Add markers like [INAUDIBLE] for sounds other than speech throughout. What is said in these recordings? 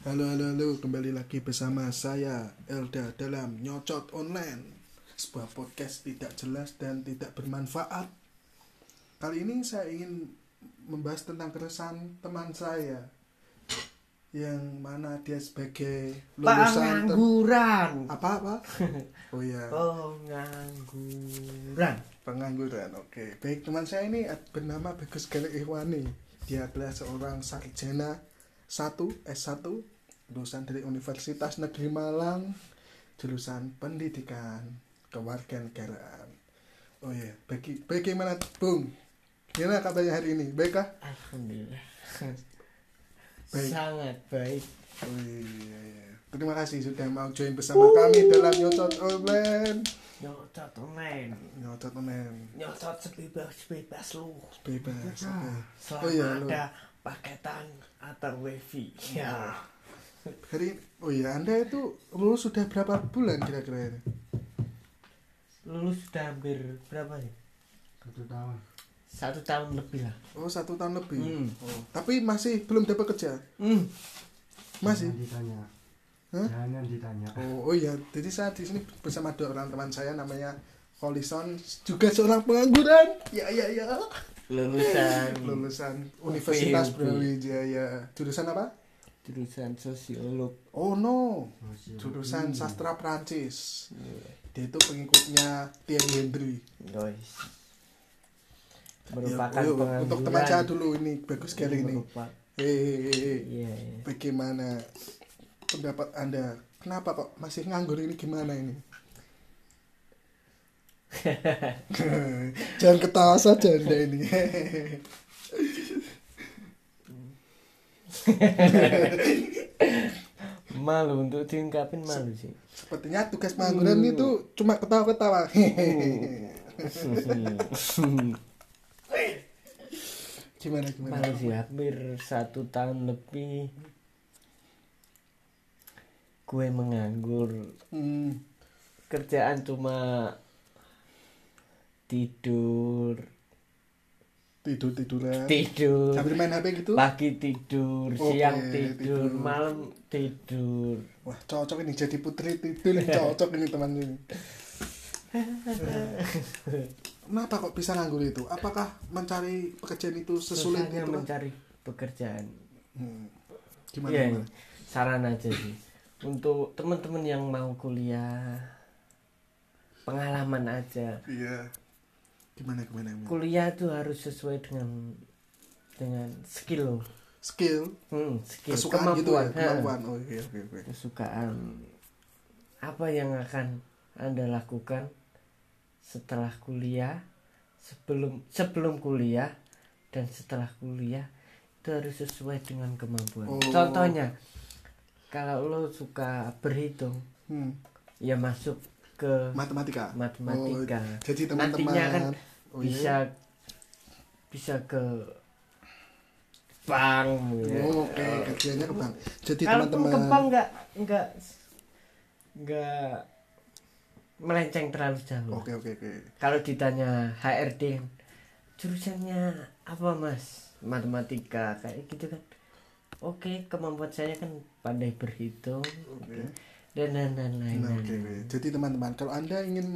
Halo, halo, halo, kembali lagi bersama saya Elda dalam Nyocot Online Sebuah podcast tidak jelas dan tidak bermanfaat Kali ini saya ingin membahas tentang keresahan teman saya Yang mana dia sebagai lulusan ter- Pengangguran. Apa, apa? [LAUGHS] Oh iya, Pengangguran. pengangguran, oke Baik, teman saya ini bernama Bagus Galek Ikhwani Dia adalah seorang sarjana 1, S1 lulusan dari Universitas Negeri Malang jurusan pendidikan kewarganegaraan oh iya bagi bagaimana Bung gimana kabarnya hari ini baikkah Alhamdulillah. [LAUGHS] Baik. Sangat baik. oh iya, iya. terima kasih sudah mau join bersama kami dalam nyocot online Nyocot online. nyocot online Nyocot sebebas-bebas lu. bebas oke Selama oh iya lu ada paketan atau wifi. Ya. hari oh iya anda itu lulus sudah berapa bulan kira-kira ini Lulus sudah hampir berapa nih? satu tahun Satu tahun lebih lah. oh satu tahun lebih Hmm. oh, tapi masih belum dapat kerja Hmm. masih Jangan ditanya Hah? jangan ditanya Oh, oh iya, jadi saya di sini bersama dua orang teman saya namanya Kolison juga seorang pengangguran. Ya ya ya. Lulusan Lulusan Universitas. Brawijaya. Jurusan apa? jurusan sosiolog. Oh no, jurusan sastra Prancis. Dia itu pengikutnya Thierry Henry. Guys. Ya, Merupakan pengangguran. untuk teman saya dulu ini bagus sekali ini. Merupakan- Hehehe. Iya, iya. Bagaimana pendapat anda? Kenapa kok masih nganggur ini gimana ini? [LAUGHS] Jangan ketawa saja anda ini. malu untuk diungkapin malu sih Sepertinya tugas pengangguran itu cuma ketawa-ketawa. [LAUGHS] gimana gimana? malu sih hampir satu tahun lebih gue menganggur Hmm, kerjaan cuma tidur tidur tiduran. tidur Sambil main HP gitu. pagi tidur Oke, siang tidur, tidur. malam tidur Wah cocok ini jadi putri tidur cocok ini teman ini. [LAUGHS] Kenapa kok bisa nganggur itu? Apakah mencari pekerjaan itu sesulit Susahnya itu? Mencari pekerjaan Hmm. Gimana? Iya, gimana? saran aja sih untuk teman-teman yang mau kuliah pengalaman aja Iya. Gimana gimana? gimana? kuliah itu harus sesuai dengan dengan skill lo Skill, hmm, skill kesukaan gitu ya, kemampuan. Oh iya oke oke. kesukaan apa yang akan anda lakukan setelah kuliah sebelum sebelum kuliah dan setelah kuliah itu harus sesuai dengan kemampuan Oh. contohnya kalau lo suka berhitung Hmm. ya masuk ke Matematika. matematika Oh, jadi teman-teman nantinya kan oh, iya. bisa bisa ke bank ya. Oh, Oke, kerjanya ke bank. Jadi teman-teman ke bank nggak nggak nggak melenceng terlalu jauh. Oke oke oke. Kalau ditanya HRD jurusannya apa mas? Matematika kayak gitu kan. Oke, kemampuan saya kan pandai berhitung Oke. dan dan dan lain Nah, oke, oke. Jadi teman-teman, kalau Anda ingin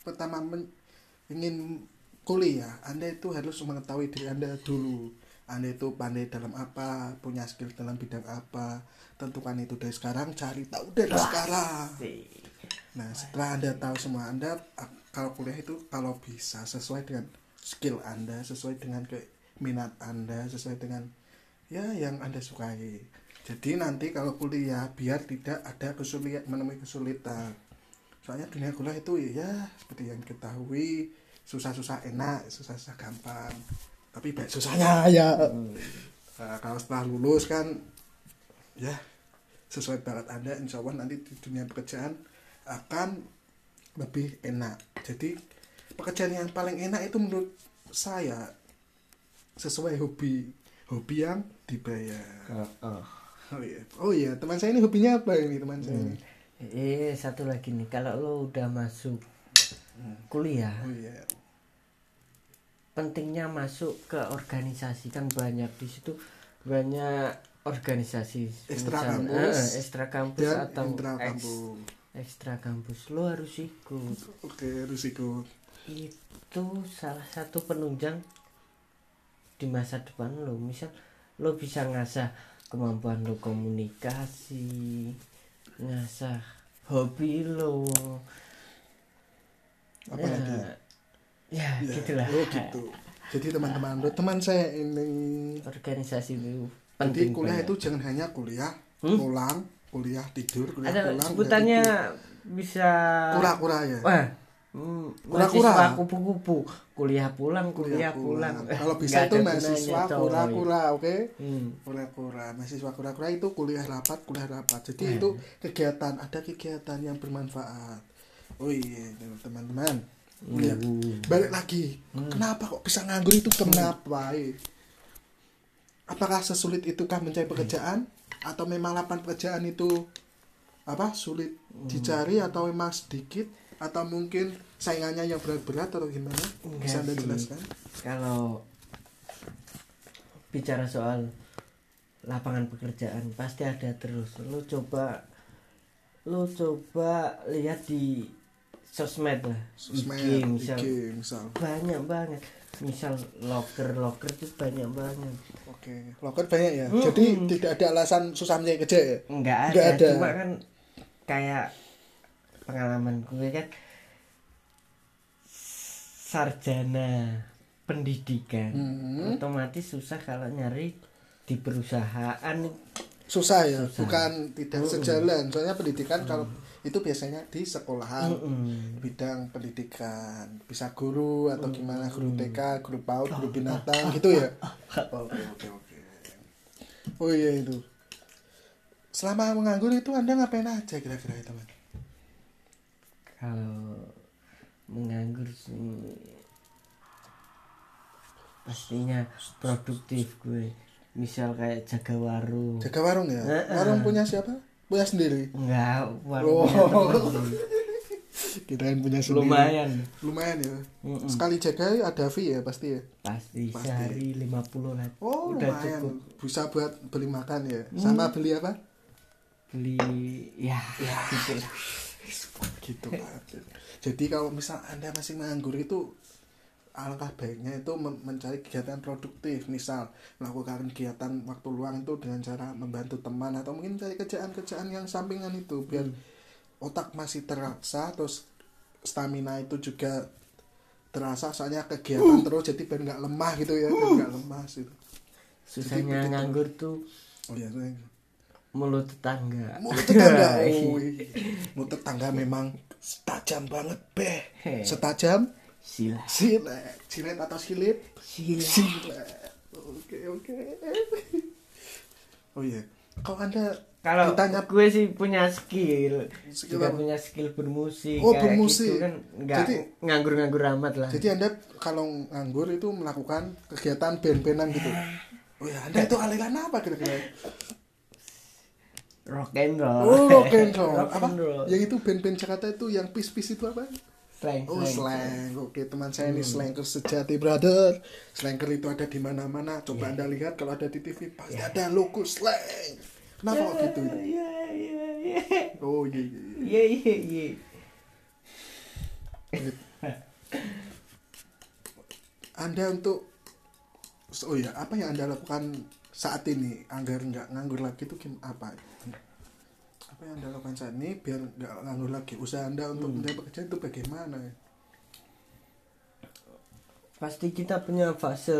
pertama men- ingin kuliah, Anda itu harus mengetahui diri Anda dulu. Anda itu pandai dalam apa, punya skill dalam bidang apa. Tentukan itu dari sekarang, cari tahu dari sekarang. Nah, setelah Anda tahu semua, Anda ak- kalau kuliah itu kalau bisa sesuai dengan skill Anda, sesuai dengan ke minat Anda, sesuai dengan ya yang Anda sukai. Jadi nanti kalau kuliah biar tidak ada kesulitan menemui kesulitan. Soalnya dunia kuliah itu ya seperti yang ketahui susah-susah enak, susah-susah gampang. Tapi baik susahnya [LAUGHS] ya. Nah, kalau setelah lulus kan ya sesuai bakat Anda insya Allah nanti di dunia pekerjaan akan lebih enak. Jadi pekerjaan yang paling enak itu menurut saya sesuai hobi hobi yang dibayar. Oh, oh. Oh iya, oh iya teman saya ini hobinya apa ini teman saya ini? Eh satu lagi nih, kalau lo udah masuk kuliah, Oh iya, pentingnya masuk ke organisasi. Kan banyak di situ banyak organisasi Ekstra misal, kampus eh, ekstra kampus dan atau intra eks- kampus ekstra kampus lo harus ikut. Oke risiko itu salah satu penunjang di masa depan lo misal lo bisa ngasah kemampuan lo komunikasi ngasah hobi lo apa lagi ya, ya, gitulah. oh gitu. Jadi teman-teman teman saya ini. Organisasi itu jadi penting kuliah banget. itu jangan hanya kuliah Hmm? pulang kuliah tidur kuliah ada pulang sebutannya kuliah bisa kura-kura ya? Wah hmm, Kura-kura. kupu-kupu. Kuliah pulang kuliah, pulang, kalau bisa itu mahasiswa kura-kura oke? Hmm. kura-kura mahasiswa kura-kura itu kuliah rapat kuliah rapat. Jadi Hmm. itu kegiatan ada kegiatan yang bermanfaat. Oh iya teman-teman Oh iya. Hmm. balik lagi. Kenapa kok bisa nganggur itu? Kenapa? Apakah sesulit itukah mencari pekerjaan? Atau memang lapangan pekerjaan itu apa sulit dicari atau memang sedikit? Atau mungkin saingannya yang berat-berat atau gimana? Bisa anda Enggak jelaskan? Kalau bicara soal lapangan pekerjaan pasti ada terus. Lu coba lu coba lihat di sosmed lah sosmed IG, misal IG, misal banyak banget misal loker loker itu banyak banget Oke, loker banyak ya. Mm-mm. Jadi tidak ada alasan susah mencari kerja ya. nggak ada, Nggak ada. cuma kan kayak pengalaman gue kan sarjana pendidikan Hmm. otomatis susah kalau nyari di perusahaan Susah ya, Susah. bukan tidak sejalan. Soalnya pendidikan kalau itu biasanya di sekolahan Mm-mm. bidang pendidikan, bisa guru atau gimana guru TK, guru PAUD, guru [LAUGHS] binatang gitu ya. Oke, oke, oke. Oh iya itu. Selama menganggur itu Anda ngapain aja kira-kira ya, teman? kalau menganggur sih pastinya produktif gue misal kayak jaga warung Jaga warung ya? Warung punya siapa? Punya sendiri. enggak warung [LAUGHS] sih. Kirain punya sendiri. lumayan Lumayan ya. Mm-mm. Sekali jaga ada fee ya pasti ya. pasti, Pasti. sehari 50 lah Oh udah lumayan. cukup Bisa buat beli makan ya. Sama beli apa? beli ya, gitu lah [LAUGHS] Gitu Pak. Jadi kalau misal anda masih menganggur itu alangkah baiknya itu mencari kegiatan produktif. Misal melakukan kegiatan waktu luang itu dengan cara membantu teman atau mungkin cari kerjaan-kerjaan yang sampingan itu biar otak masih terasa terus stamina itu juga terasa. Soalnya kegiatan terus jadi biar nggak lemah gitu ya biar nggak lemas itu susahnya begitu. nganggur tuh oh ya saya mulut tetangga. Mulut tetangga. Iya. oh, iya. mulut tetangga memang tajam banget beh. Setajam sila silet. Silet atau silip? Sila silet. Oke oke. Oh iya. Kalau anda kalau ditanya gue sih punya skill, Skill juga apa? punya skill bermusik Oh, kayak bermusik. gitu kan nggak Jadi- nganggur-nganggur amat lah. Jadi anda kalau nganggur itu melakukan kegiatan band-bandan gitu? Oh ya anda itu aliran apa kira-kira? Rock and roll. Oh rock and roll. [LAUGHS] Rock apa? and roll. yang itu band-band Jakarta itu yang pis-pis itu apa slang Oh slang, oke teman saya Hmm. ini slanker sejati brother. Slanker itu ada di mana-mana. Coba anda lihat kalau ada di TV pasti ada logo slang. Kenapa kok gitu? Iya iya iya Oh iya iya. iya. iya iya iya Anda untuk oh ya apa yang anda lakukan saat ini agar nggak nganggur lagi itu apa? Apa yang anda lakukan saat ini biar nggak nganggur lagi? Usaha anda untuk Hmm. mencari pekerjaan itu bagaimana? pasti kita punya fase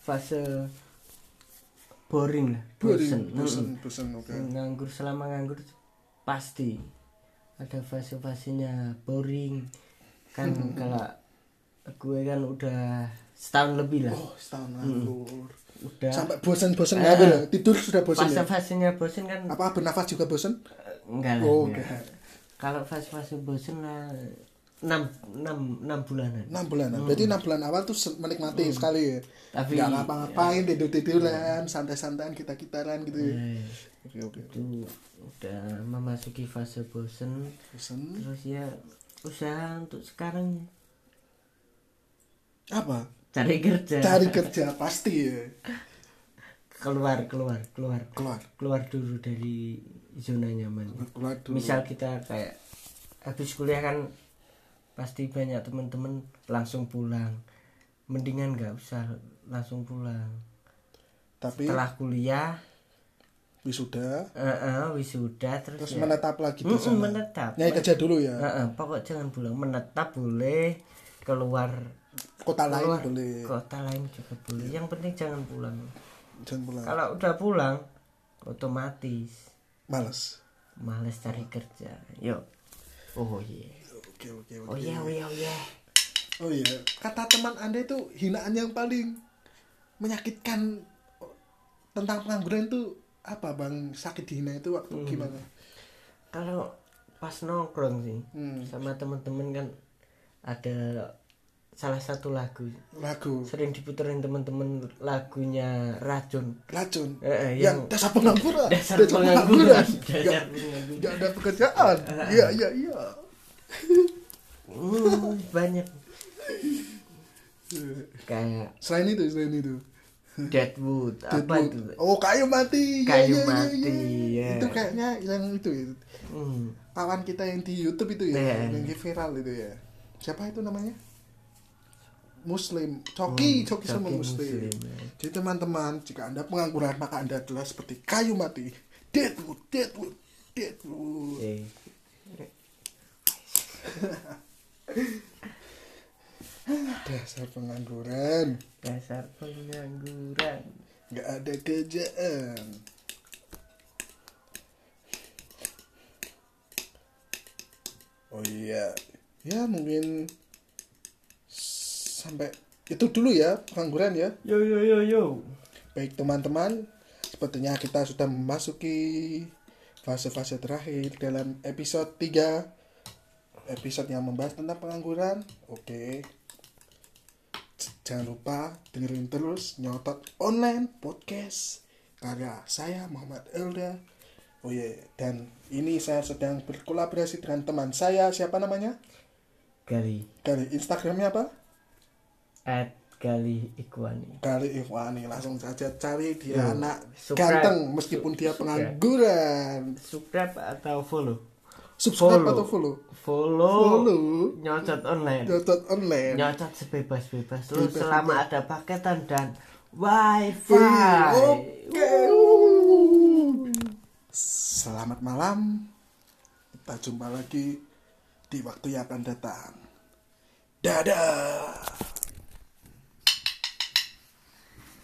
fase boring lah bosen bosen, bosen, oke. Nganggur selama nganggur pasti ada fase-fasenya boring kan [LAUGHS] kalau gue kan udah setahun lebih lah Oh setahun nganggur. udah Sampai bosan-bosan Eh. ya? Tidur sudah bosan ya? fase-fasenya bosen kan Apa bernafas juga bosan? enggak lah Oh, enggak. enggak. kalau fase-fase bosen lah enam enam enam bulanan 6 bulan berarti 6 bulan awal tuh menikmati sekali ya Tapi- nggak ngapa-ngapain tidur-tiduran santai-santaian kita kitaran gitu ya Eh, oke oke itu udah memasuki fase bosen bosan terus ya usaha untuk sekarang apa? Cari kerja. Cari kerja pasti ya. Keluar keluar keluar. Keluar. Keluar dulu dari zona nyaman. Keluar dulu. Misal kita kayak habis kuliah kan pasti banyak teman-teman langsung pulang. Mendingan nggak usah langsung pulang. Tapi setelah kuliah wisuda. Eh, eh, wisuda terus, terus ya, menetap lagi di sana. menetap. Nyai kerja dulu ya? Eh, eh, pokok jangan pulang. Menetap boleh keluar kota lain keluar boleh. kota lain juga boleh. Yang penting jangan pulang. Jangan pulang. Kalau udah pulang otomatis. Males. Males cari kerja. Yuk oh iya oke oke oke. Oh iya oh iya oh iya oh iya kata teman anda itu hinaan yang paling menyakitkan tentang pengangguran itu apa bang? Sakit dihina itu waktu Hmm. gimana? Kalau pas nongkrong sih Hmm. sama temen-temen kan ada salah satu lagu. Lagu. Sering diputerin temen-temen lagunya racun. Racun? Eh, yang yang dasar pengangguran. dasar pengangguran. dasar pengangguran. nggak [LAUGHS] ada pekerjaan. Iya iya iya. Hmm, banyak. Kayak selain itu selain itu. Deadwood apa Deadwood. itu? Oh kayu mati. Iya, Kayu iya, iya, mati, iya. ya. itu kayaknya yang itu ya. hmm. kawan kita yang di YouTube itu ya. Iya. yang viral itu ya. Siapa itu namanya Muslim. Coki Hmm, Coki sama Muslim, Muslim, ya. jadi teman-teman jika anda pengangguran maka anda adalah seperti kayu mati. Deadwood Deadwood Deadwood. Eh, [LAUGHS] dasar pengangguran. Dasar pengangguran. Nggak ada kerjaan. Oh iya. Ya mungkin sampai itu dulu ya pengangguran ya. Yo yo yo yo. Baik teman-teman sepertinya kita sudah memasuki fase-fase terakhir dalam episode 3 episode yang membahas tentang pengangguran. Oke. Jangan lupa dengerin terus nyotot online podcast. Karya saya Muhammad Elda. Oh iya dan ini saya sedang berkolaborasi dengan teman saya. Siapa namanya? Gali dari Instagramnya apa at Gali Ikwani Kali Ikhwani langsung saja cari dia Yo, anak subscribe. ganteng meskipun dia pengangguran. subscribe atau follow Subscribe Follow. atau follow? follow, Follow. nyocot online Jotot online. nyocot sebebas-bebas lu selama ada paketan dan wifi Oke. Selamat malam. Kita jumpa lagi di waktu yang akan datang. Dadah.